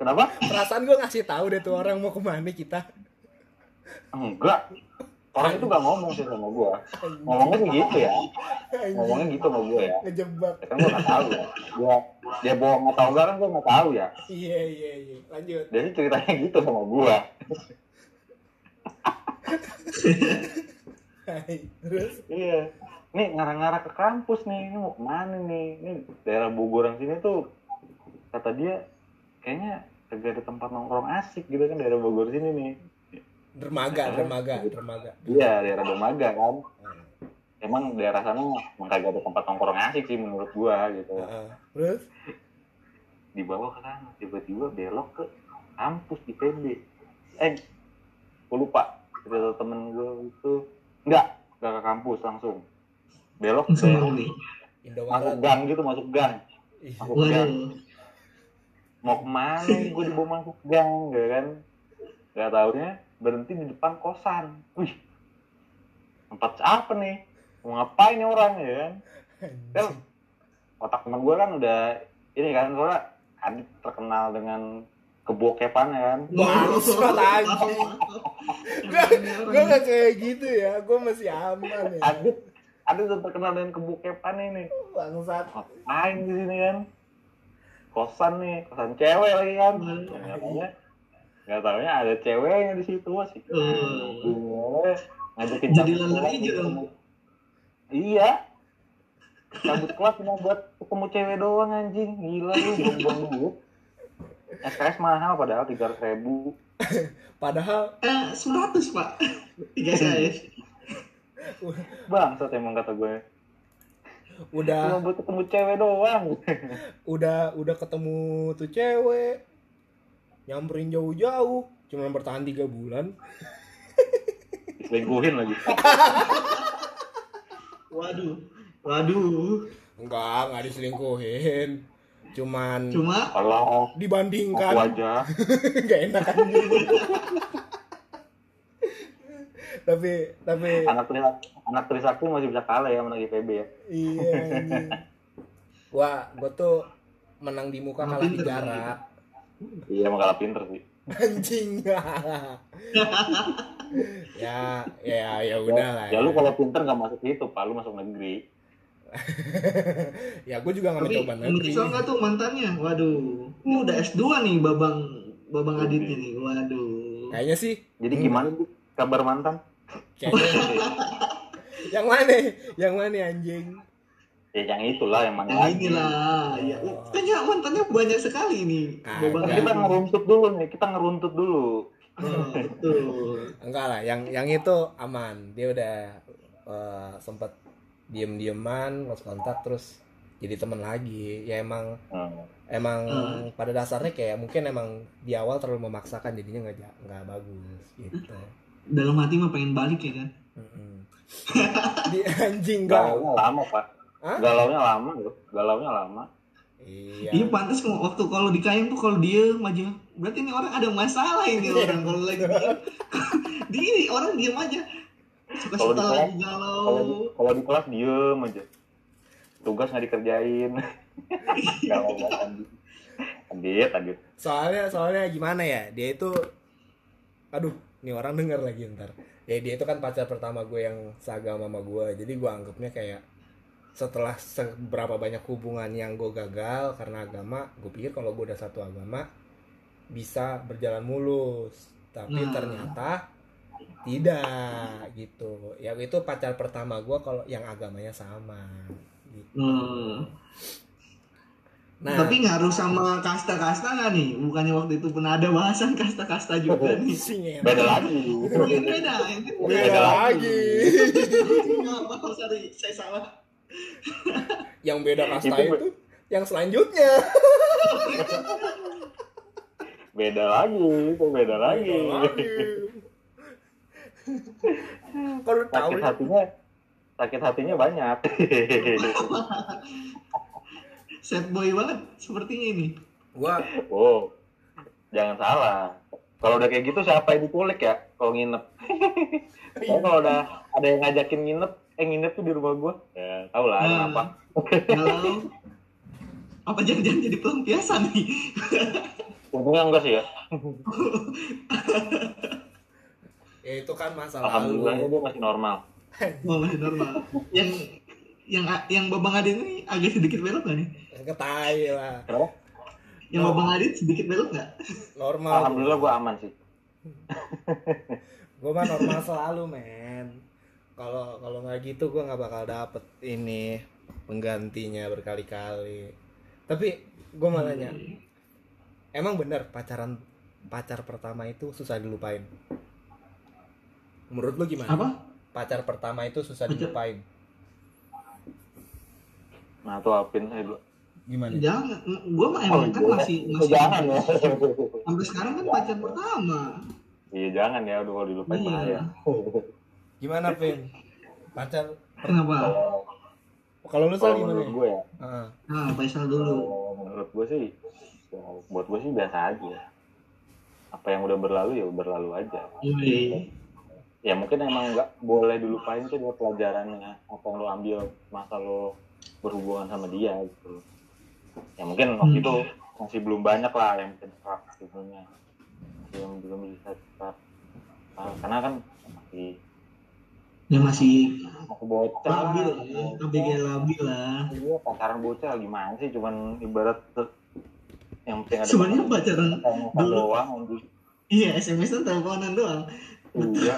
Kenapa? Perasaan gue ngasih tahu deh tuh orang mau ke mana kita. Enggak orang itu gak ngomong sih sama gua. Ngomongnya gitu ya. Ngomongnya gitu sama gua ya. Ngejebak. Ya kan gua nggak tahu ya. Dia dia bohong atau enggak kan gua nggak tahu ya. Iya iya iya. Lanjut. Sih ceritanya gitu sama gua. [laughs] Hai. terus? Iya. Nih ngarah-ngarah ke kampus nih. Ini mau ke mana nih? Ini daerah Bogoran sini tuh kata dia kayaknya kagak ada tempat nongkrong asik gitu kan daerah Bogor sini nih dermaga dermaga dermaga. Iya daerah Dermaga kan. Emang daerah sana emang kagak ada tempat nongkrong asik sih menurut gua gitu. Heeh. terus? Dibawa ke sana tiba-tiba belok ke kampus di PB eh gue lupa. Cerita temen gue itu enggak enggak ke kampus langsung. Belok ke masuk gang gitu masuk gang. Masuk gang. Waduh. mau ke mana nih gue dibawa masuk gang gak kan? Gak taunya berhenti di depan kosan. Wih tempat apa nih? Mau ngapain nih orang ya kan? Kan otak teman gue kan udah ini kan soalnya Adit terkenal dengan kebokepan ya kan. Bangsat, anjing. gue gak kayak gitu ya gue masih aman ya. Adit Adit udah terkenal dengan kebokepan ini. Bangsat. Ngapain di sini kan? Kosan nih kosan cewek lagi kan. Nggak nggak taunya ada ceweknya di situ sih Oh. ngajakin Jadi kelas hijau dong. iya. Cabut kelas cuma buat ketemu cewek doang anjing. Gila lu buang-buang duit. SKS mahal padahal tiga ratus ribu. Padahal Eh, 100 pak. Tiga saya. bangsat emang kata gue. Cuma udah buat ketemu cewek doang. Udah udah ketemu tuh cewek nyamperin jauh-jauh cuma bertahan tiga bulan. Diselingkuhin lagi. Waduh. Waduh. enggak enggak diselingkuhin. Cuman Cuma? Kalau aku dibandingkan aja. [laughs] Nggak enak. Kan tapi tapi anak Trisakti anak Trisakti masih bisa kalah ya sama anak IPB ya. Iya anjing. [laughs] gua gua tuh menang di muka kalah di jarak iya emang kalah pinter sih. Anjing. [laughs] Ya ya ya udah lah ya lu kalau pinter nggak masuk itu pak. Lu masuk negeri. [laughs] Ya gue juga nggak tapi mencoba negeri. menyesal nggak tuh mantannya? Waduh. Ini udah S2 nih Babang Babang Adit ini. Waduh. kayaknya sih. Jadi Hmm. gimana? Tuh kabar mantan? Kayaknya [laughs] yang mana? Yang mana anjing ya yang itulah yang mana Yang lagi inilah. Ya, kayaknya mantannya banyak sekali nih. Kan Adit. kita ngeruntut dulu nih kita ngeruntut dulu Oh, betul. enggak lah yang yang itu aman dia udah eh, sempet diem dieman lost kontak terus jadi temen lagi ya emang Hmm. emang Hmm. pada dasarnya kayak mungkin emang di awal terlalu memaksakan jadinya nggak nggak bagus gitu Dalam hati mah pengen balik ya kan. [laughs] Di anjing gak lama pak. Hah? Galaunya lama loh. Galaunya lama. iya Iya pantas kalau waktu kalau di KM tuh kalau diem aja. Berarti ini orang ada masalah ini orang kalau lagi diem. [laughs] di ini orang diem aja. Suka Kalau suka di lagi kelas- galau. Kalau di, kelas diem aja. Tugas nggak dikerjain. Galau banget. Adit, adit. soalnya soalnya gimana ya dia itu aduh ini orang denger lagi ntar ya dia itu kan pacar pertama gue yang seagama sama gue jadi gue anggapnya kayak setelah seberapa banyak hubungan yang gue gagal karena agama gue pikir kalau gue udah satu agama bisa berjalan mulus tapi Nah. ternyata tidak gitu ya itu pacar pertama gue kalau yang agamanya sama gitu. Hmm. nah Tapi ngaruh sama kasta-kasta nggak nih? Bukannya waktu itu pernah ada bahasan kasta-kasta juga nih. sing ya. Beda lagi. Beda, beda Beda lagi Nggak apa sorry, saya salah. [laughs] yang beda kasta Itu itu, yang selanjutnya [laughs] Beda lagi, itu beda lagi. [laughs] kalau tahu Sakit hatinya, sakit hatinya banyak. Sad boy banget sepertinya ini. gua oh, jangan salah. Kalau udah kayak gitu siapa yang dikulik ya? Kalau nginep. Kalau udah ada yang ngajakin nginep, eh nginep tuh di rumah gua. Ya, tau lah Hmm. kenapa. Kalau apa jangan-jangan jadi pelampiasan nih? Untungnya enggak sih ya. ya itu kan masalah Alhamdulillahnya lu dia masih normal. Oh, masih normal. Yang yang yang Babang Adit ini agak sedikit belok nggak nih? ketai lah Kenapa? Yang Babang Adit sedikit belok nggak? normal Alhamdulillah gua aman sih. gua mah normal selalu men kalau kalau nggak gitu gua nggak bakal dapet ini penggantinya berkali-kali tapi gua mau nanya emang bener pacaran pacar pertama itu susah dilupain menurut lu gimana Apa? pacar pertama itu susah Pacar- dilupain Nah, tuh Apin saya dulu. gimana Jangan, gua mah emang kan iya. masih Oh, masih jangan ya. sampai sekarang kan pacar pertama. Iya jangan ya, udah kalau dilupain Iya. bahaya. [laughs] gimana Vin pacar Kenapa? kalau lu sal gimana menurut gue ya, Heeh. Nah, Faisal dulu. kalau menurut gue sih, ya, buat gue sih biasa aja. Apa yang udah berlalu ya berlalu aja. Yoi. Ya mungkin emang nggak boleh dilupain tuh buat pelajarannya apa yang lo ambil masa lo berhubungan sama dia gitu. Ya mungkin waktu Hmm. itu masih belum banyak lah yang bisa diserap sebenarnya. Yang belum bisa diserap. Nah, karena kan masih Dia masih masih bocah labil ya, ABG labil lah. Iya, pacaran bocah gimana sih? Cuman ibarat tuh yang penting ada Sebenarnya pacaran dulu. doang. Iya, SMS kan teleponan doang. Iya.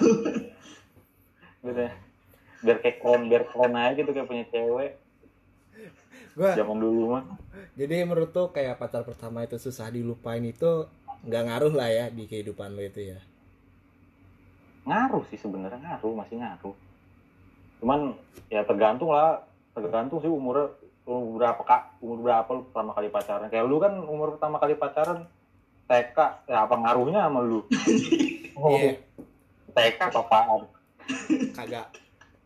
Gitu ya. Biar kayak keren, biar keren aja gitu kayak punya cewek. gua Zaman dulu mah. Jadi menurut tuh kayak pacar pertama itu susah dilupain itu nggak ngaruh lah ya di kehidupan lo itu ya. Ngaruh sih sebenarnya ngaruh, masih ngaruh. Cuman ya tergantung lah, tergantung sih umurnya umur berapa kak, umur berapa lu pertama kali pacaran. Kayak lu kan umur pertama kali pacaran TK, ya apa ngaruhnya sama lu? [laughs] Oh, Iya, TK apaan? kagak.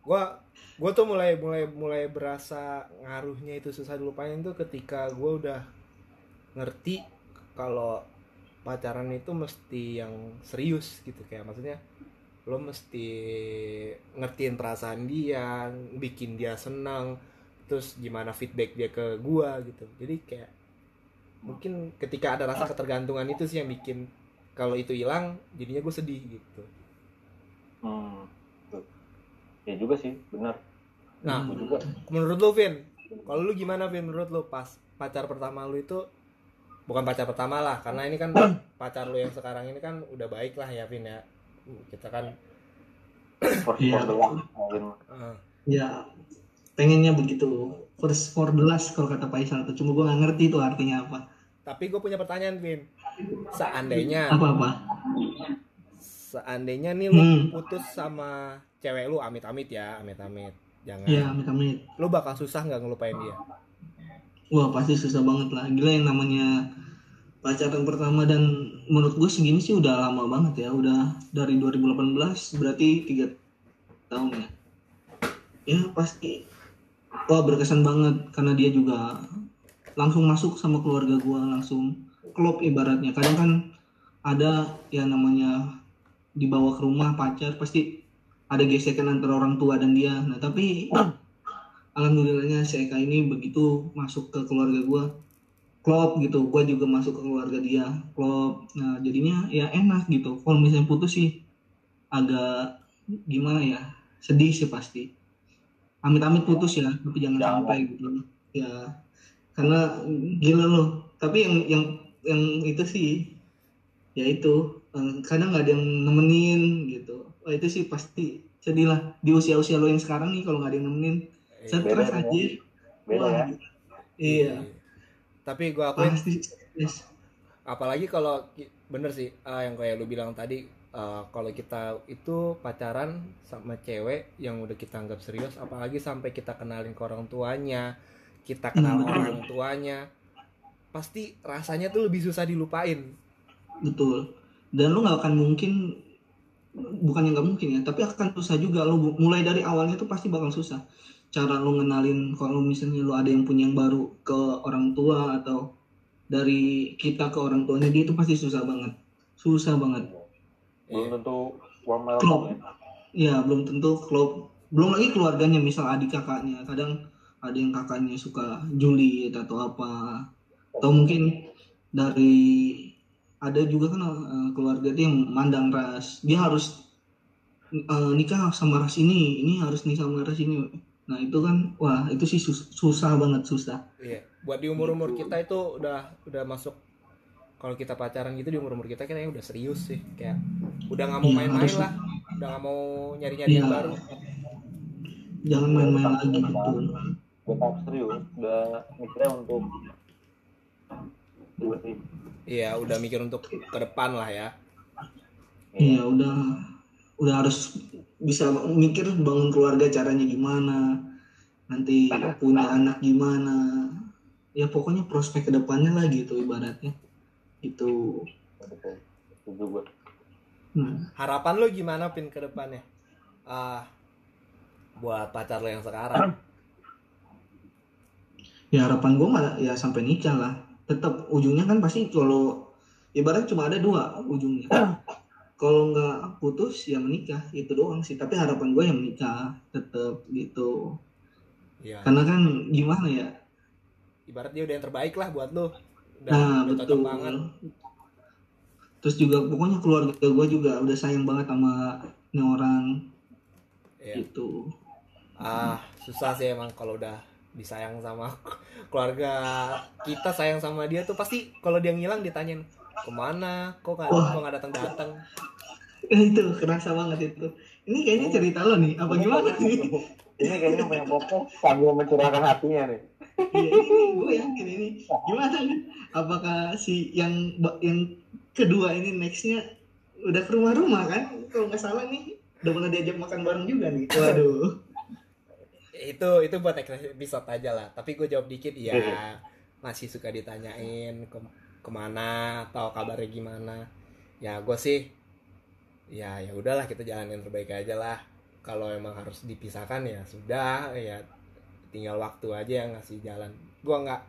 Gua gua tuh mulai mulai mulai berasa ngaruhnya itu susah dilupain tuh ketika gua udah ngerti kalau pacaran itu mesti yang serius gitu kayak maksudnya lo mesti ngertiin perasaan dia, bikin dia senang, terus gimana feedback dia ke gua gitu. Jadi kayak mungkin ketika ada rasa ketergantungan itu sih yang bikin kalau itu hilang jadinya gue sedih gitu. Hmm. Ya juga sih, bener. Nah, juga. menurut lu Vin, kalau lu gimana Vin menurut lu pas pacar pertama lu itu bukan pacar pertama lah karena ini kan [clears throat] pacar lu yang sekarang ini kan udah baik lah ya Vin ya. Kita kan First for the one, mungkin. eh, Ya, pengennya begitu. First for the last kalau kata Faisal tuh. Cuma gue nggak ngerti itu artinya apa. tapi gue punya pertanyaan Vin. Seandainya Apa-apa. seandainya nih lu Hmm. putus sama cewek lu amit-amit ya, amit-amit. Jangan. Iya, amit-amit. Lu bakal susah nggak ngelupain dia? Wah, pasti susah banget lah. Gila yang namanya pacaran pertama dan menurut gue segini sih udah lama banget ya. Udah dari 2018 berarti tiga tahun ya. ya pasti wah berkesan banget karena dia juga langsung masuk sama keluarga gua langsung klop ibaratnya kadang kan ada yang namanya dibawa ke rumah pacar pasti ada gesekan antara orang tua dan dia nah tapi alhamdulillahnya si Eka ini begitu masuk ke keluarga gua klop gitu. Gua juga masuk ke keluarga dia klop. Nah jadinya ya enak gitu. Kalau misalnya putus sih agak gimana ya sedih sih pasti. Amit-amit putus ya tapi jangan Jangan. sampai gitu. Ya karena gila loh. Tapi yang yang yang itu sih ya itu. Eh, kadang nggak ada yang nemenin gitu. Wah, itu sih pasti sedih lah. Di usia-usia lo yang sekarang nih kalau nggak ada yang nemenin Iya. stres aja beda Wah, ya. iya tapi gue akuin pasti stres apalagi kalau bener sih ah, yang kayak lu bilang tadi ah, kalau kita itu pacaran sama cewek yang udah kita anggap serius apalagi sampai kita kenalin ke orang tuanya kita kenal Hmm. orang tuanya pasti rasanya tuh lebih susah dilupain. Betul. Dan lo nggak akan mungkin bukan yang nggak mungkin ya tapi akan susah juga. Lo bu- mulai dari awalnya tuh pasti bakal susah cara lo ngenalin kalau misalnya lo ada yang punya yang baru ke orang tua atau dari kita ke orang tuanya dia itu pasti susah banget. Susah banget. Belum Iya. tentu warm Klop. welcome ya. Ya belum tentu klub belum lagi keluarganya misal adik kakaknya. Kadang ada yang kakaknya suka julid atau apa. Atau mungkin dari ada juga kan eh, keluarga dia yang mandang ras. Dia harus eh, nikah sama ras ini ini harus nikah sama ras ini nah itu kan wah itu sih sus- susah banget susah iya buat di umur umur Gitu. kita itu udah udah masuk kalau kita pacaran gitu di umur umur kita kayaknya udah serius sih kayak udah nggak mau Iya, main-main harus. lah udah nggak mau nyari nyari yang Iya. baru jangan main-main lagi betul udah serius udah mikirnya untuk buat ini iya udah mikir untuk ke depan lah ya Iya udah udah harus bisa mikir bangun keluarga caranya gimana nanti punya anak gimana. Ya pokoknya prospek ke depannya lah gitu ibaratnya. Itu nah, harapan lo gimana pin ke depannya? Ah buat pacar lo yang sekarang. Ya harapan gue mah ya sampai nikah lah. Tetap ujungnya kan pasti kalau ibarat cuma ada dua ujungnya kalau nggak putus ya menikah. Itu doang sih. Tapi harapan gue yang menikah tetap gitu. Ya karena kan gimana ya? Ibarat dia udah yang terbaik lah buat lo udah, nah udah betul. banget. Terus juga pokoknya keluarga gue juga udah sayang banget sama ini orang. Ya. gitu. Ah susah sih emang kalau udah disayang sama [laughs] keluarga kita sayang sama dia tuh pasti kalau dia ngilang ditanyain ke mana? Kok nggak kok nggak datang datang itu kerasa banget itu. Ini kayaknya cerita lo nih apa gimana nih [laughs] ini kayaknya punya podcast sambil mencurahkan hatinya nih. Iya ini gue yakin ini. Gimana nih? Apakah si yang yang kedua ini nextnya udah ke rumah-rumah kan? Kalau nggak salah nih udah pernah diajak makan bareng juga nih. Waduh. Itu itu buat episode aja lah. Tapi gue jawab dikit ya masih suka ditanyain ke ke mana atau kabarnya gimana. Ya gue sih ya ya udahlah kita jalanin terbaik aja lah. Kalau emang harus dipisahkan ya sudah ya tinggal waktu aja yang ngasih jalan. Gue nggak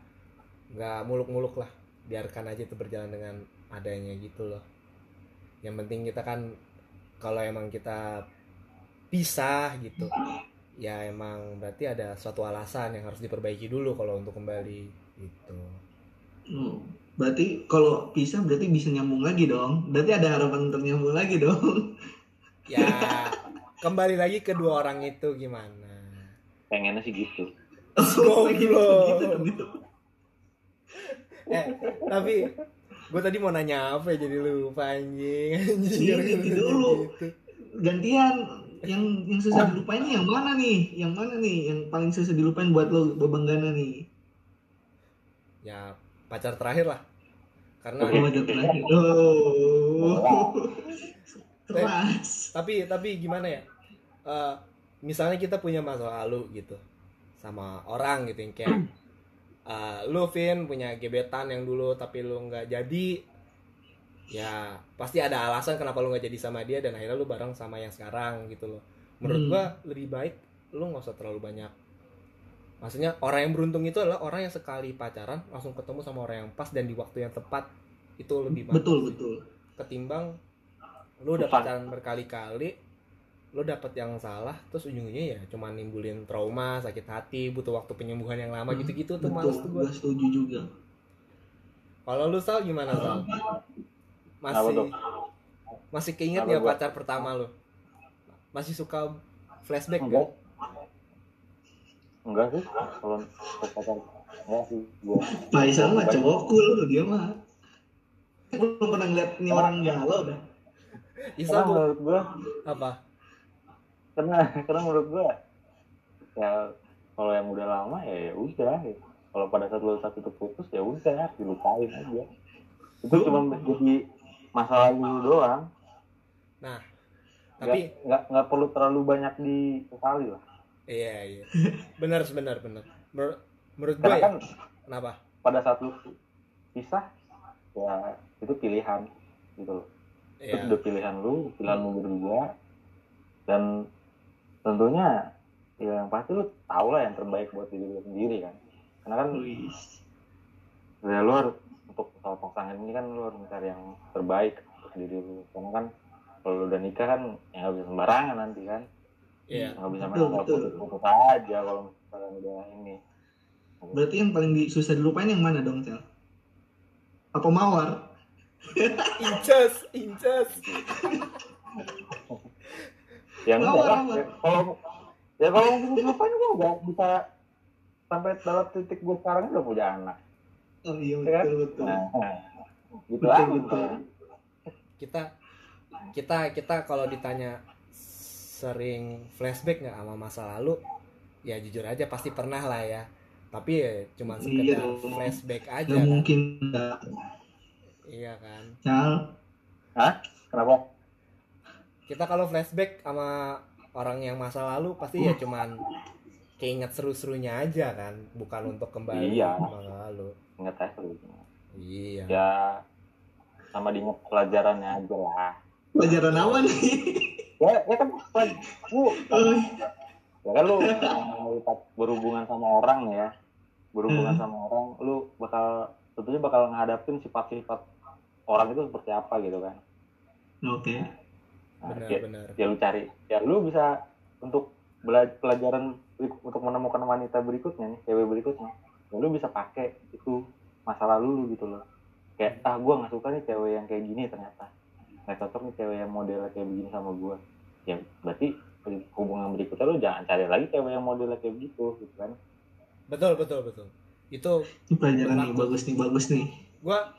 nggak muluk-muluk lah. Biarkan aja itu berjalan dengan adanya gitu loh. Yang penting kita kan kalau emang kita pisah gitu ya emang berarti ada suatu alasan yang harus diperbaiki dulu kalau untuk kembali gitu. Hmm, berarti kalau bisa berarti bisa nyambung lagi dong. Berarti ada harapan untuk nyambung lagi dong. [laughs] Ya kembali lagi kedua orang itu gimana? Pengennya sih gitu. Oh, [laughs] gitu, Goblok. gitu, gitu. eh tapi gue tadi mau nanya apa ya jadi lupa anjing. Anjing. Iya, gitu [laughs] dulu. gitu. gantian. Yang yang susah dilupain nih yang mana nih? Yang mana nih? Yang paling susah dilupain buat lo bebanggana nih? Ya pacar terakhir lah. Karena oh oh [laughs] keras. tapi tapi gimana ya? Eh, misalnya kita punya masa lalu gitu sama orang gitu yang kayak [clears throat] eh, lu Vin punya gebetan yang dulu tapi lu nggak jadi ya pasti ada alasan kenapa lu nggak jadi sama dia dan akhirnya lu bareng sama yang sekarang gitu loh. Menurut Hmm. gua lebih baik lu nggak usah terlalu banyak maksudnya orang yang beruntung itu adalah orang yang sekali pacaran langsung ketemu sama orang yang pas dan di waktu yang tepat itu lebih bagus betul betul. Ketimbang lu udah pacaran berkali-kali lu dapet yang salah terus ujung-ujungnya ya cuma nimbulin trauma sakit hati butuh waktu penyembuhan yang lama Hmm, gitu-gitu tuh males tuh betul gua gue setuju juga. Kalau lu sal gimana sal? Masih tuh? masih keinget ya gua? pacar pertama lu? Masih suka flashback enggak. gak? Enggak sih kalau pacar enggak sih gua Faisal mah cowok cool dia mah. Belum pernah ngeliat ini orang galau dah. Isa karena tuh menurut gua apa? Karena karena menurut gua ya kalau yang udah lama ya ya udah ya. kalau pada saat lu satu itu putus ya udah dilupain aja. Itu cuma jadi masalah dulu doang. Nah tapi nggak nggak perlu terlalu banyak dikali lah iya iya. [laughs] Benar benar benar. Menur- menurut gue ya kan kenapa? pada saat lu pisah ya itu pilihan gitu loh. Itu Iya. udah pilihan lu pilihan lu berdua dan tentunya ya yang pasti lu tau lah yang terbaik buat diri lu sendiri kan. Karena kan Wih. ya lu harus untuk soal pasangan ini kan lu harus mencari yang terbaik untuk diri lu. Karena kan kalau lu udah nikah kan ya nggak bisa sembarangan nanti kan iya. Nggak bisa main Betul, betul. aja kalau misalkan udah ini. Berarti yang paling di- susah dilupain yang mana dong Cel? apa mawar? Incas incas ya enggak Awal, lah awal. Ya, kalau ya kalau mungkin lupain gua nggak bisa sampai dalam titik gue sekarang udah punya anak. Oh iya Ya kan? betul. Betul nah. Gitu betul aja. betul. Kita kita kita kalau ditanya sering flashback nggak sama masa lalu? Ya jujur aja pasti pernah lah ya. Tapi ya cuma Iya sekedar dong. flashback aja nggak kan. mungkin nggak. Iya kan. Cal? Kenapa? Kita kalau flashback sama orang yang masa lalu pasti ya cuman keinget seru-serunya aja kan. Bukan untuk kembali Iya. ke masa lalu. Inget aja terus iya. Ya sama diinget pelajarannya aja lah. Pelajaran apa nih ya ya kan lu ya kan lu mau berhubungan sama orang ya. Berhubungan Hmm. sama orang lu bakal tentunya bakal ngadapin sifat-sifat orang itu seperti apa gitu kan. Oke. Nah, benar ya, benar. ya lu cari. Ya lu bisa untuk belajar pelajaran untuk menemukan wanita berikutnya nih cewek berikutnya. Ya lu bisa pakai itu masa lalu lu gitu loh. Kayak ah gua nggak suka nih cewek yang kayak gini ternyata nggak cocok nih cewek yang modelnya kayak begini sama gua. Ya berarti hubungan berikutnya lu jangan cari lagi cewek yang modelnya kayak begitu gitu kan? Betul betul betul. Itu ini pelajaran nih bagus nih bagus nih. Gua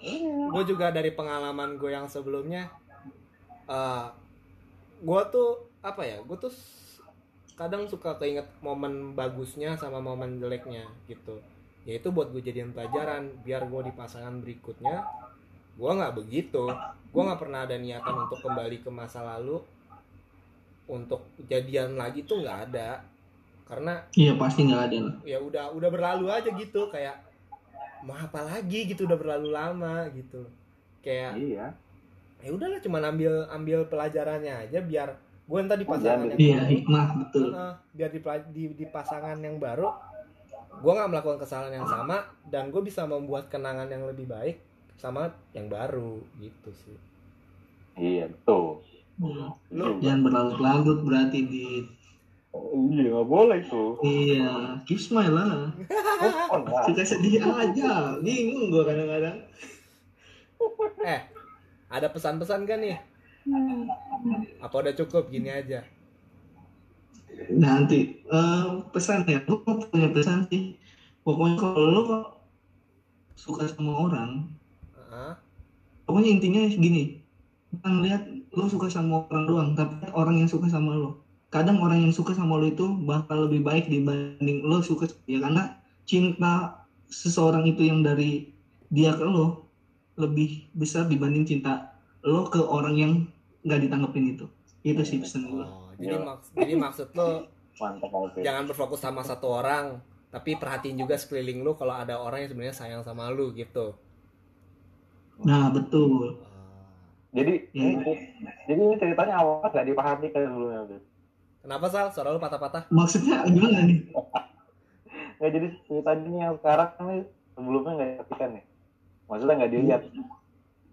gue juga dari pengalaman gue yang sebelumnya eh gue tuh apa ya gue tuh kadang suka keinget momen bagusnya sama momen jeleknya gitu. Ya itu buat gue jadian pelajaran biar gue di pasangan berikutnya gue nggak begitu. Gue nggak pernah ada niatan untuk kembali ke masa lalu. Untuk jadian lagi tuh nggak ada. Karena iya pasti nggak ada. ya udah udah berlalu aja gitu. Kayak mau apa lagi? gitu udah berlalu lama gitu. Kayak iya. ya udahlah cuma ambil ambil pelajarannya aja biar gue ntar di pasangan yang iya baru. hikmah betul. Heeh, biar di, di di pasangan yang baru gue nggak melakukan kesalahan yang sama dan gue bisa membuat kenangan yang lebih baik sama yang baru gitu sih. Iya betul. Hmm. Lu- jangan berlarut-larut berarti di iya nggak boleh tuh iya keep smile lah. On lah. suka sedih aja. Bingung gua kadang-kadang. Eh ada pesan-pesan kan nih? Apa udah cukup? Gini aja. Nanti. Eh, pesan ya. Gua mau punya pesan sih. Pokoknya kalau lo suka sama orang Heeh. pokoknya intinya gini jangan lihat lo suka sama orang doang tapi orang yang suka sama lo kadang orang yang suka sama lo itu bakal lebih baik dibanding lo suka ya karena cinta seseorang itu yang dari dia ke lo lebih besar dibanding cinta lo ke orang yang nggak ditanggepin itu itu sih pesan gue oh, jadi Iya. maks jadi maksud lo mantap jangan berfokus sama satu orang tapi perhatiin juga sekeliling lu kalau ada orang yang sebenarnya sayang sama lu gitu nah betul Ah, jadi ini, jadi ini ceritanya awalnya nggak dipahami kayak dulu ya Beb. Kenapa Sal? Suara lu patah-patah? Maksudnya gimana nih? nggak [laughs] jadi tadinya yang sekarang nih sebelumnya nggak dikasihkan nih maksudnya nggak dilihat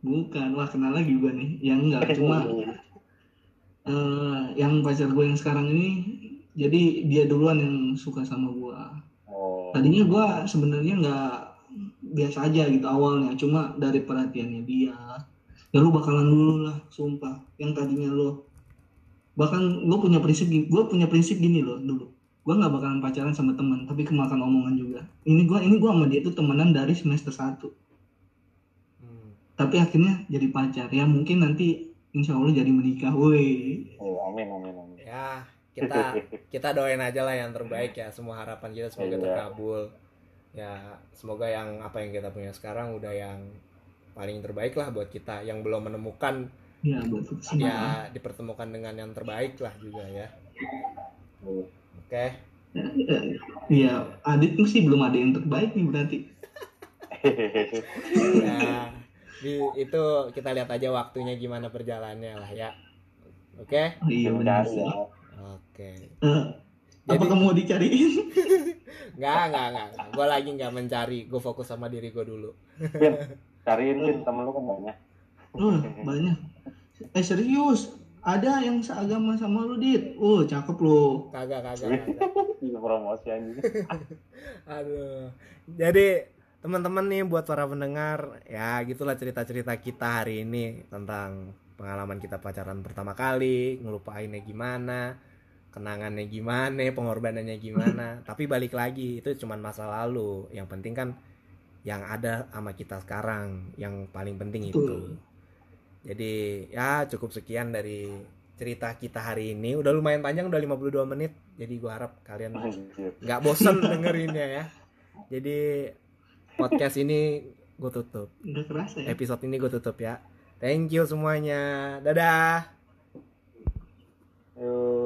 Bukan, wah kenal lagi gue nih. Ya enggak, [laughs] cuma eh, yang pacar gue yang sekarang ini jadi dia duluan yang suka sama gue. oh Tadinya gue sebenarnya nggak biasa aja gitu awalnya, cuma dari perhatiannya dia. Ya lu bakalan dulu lah, sumpah. Yang tadinya lo bahkan gue punya prinsip gue punya prinsip gini loh dulu gue nggak bakalan pacaran sama teman tapi kemakan omongan juga ini gue ini gue sama dia tuh temenan dari semester 1 Hmm. tapi akhirnya jadi pacar ya mungkin nanti insya Allah jadi menikah woi oh amin amin amin Ya, kita kita doain aja lah yang terbaik ya. Semua harapan kita semoga Iya. terkabul. Ya, semoga yang apa yang kita punya sekarang udah yang paling terbaik lah buat kita yang belum menemukan ya buat kita semua ya dipertemukan dengan yang terbaik lah juga ya. Oke. Iya, Adit tuh sih belum ada yang terbaik nih berarti. [laughs] Ya, di- itu kita lihat aja waktunya gimana perjalannya lah ya. Oke. Oh, iya benar Mencari sih. ya. Jadi- apakah mau dicariin? [laughs] Nggak, nggak, nggak. Gue lagi nggak mencari. Gue fokus sama diri gue dulu. Pin, [laughs] cariin Pin, temen lu kan banyak Oh, banyak. Eh serius, ada yang seagama sama lu, Dit. Oh, cakep lo. Kagak, kagak, kagak. [laughs] Ini promosi anjing Aduh. Jadi teman-teman nih buat para pendengar ya gitulah cerita-cerita kita hari ini tentang pengalaman kita pacaran pertama kali, ngelupainnya gimana, kenangannya gimana, pengorbanannya gimana. [laughs] Tapi balik lagi itu cuman masa lalu. Yang penting kan yang ada sama kita sekarang, yang paling penting itu. Jadi ya cukup sekian dari cerita kita hari ini. Udah lumayan panjang, udah 52 menit. Jadi gua harap kalian Anjir. nggak bosen dengerinnya ya. Jadi podcast ini gue tutup. Udah kerasa ya. Episode ini gue tutup ya. Thank you semuanya. Dadah. Yuk.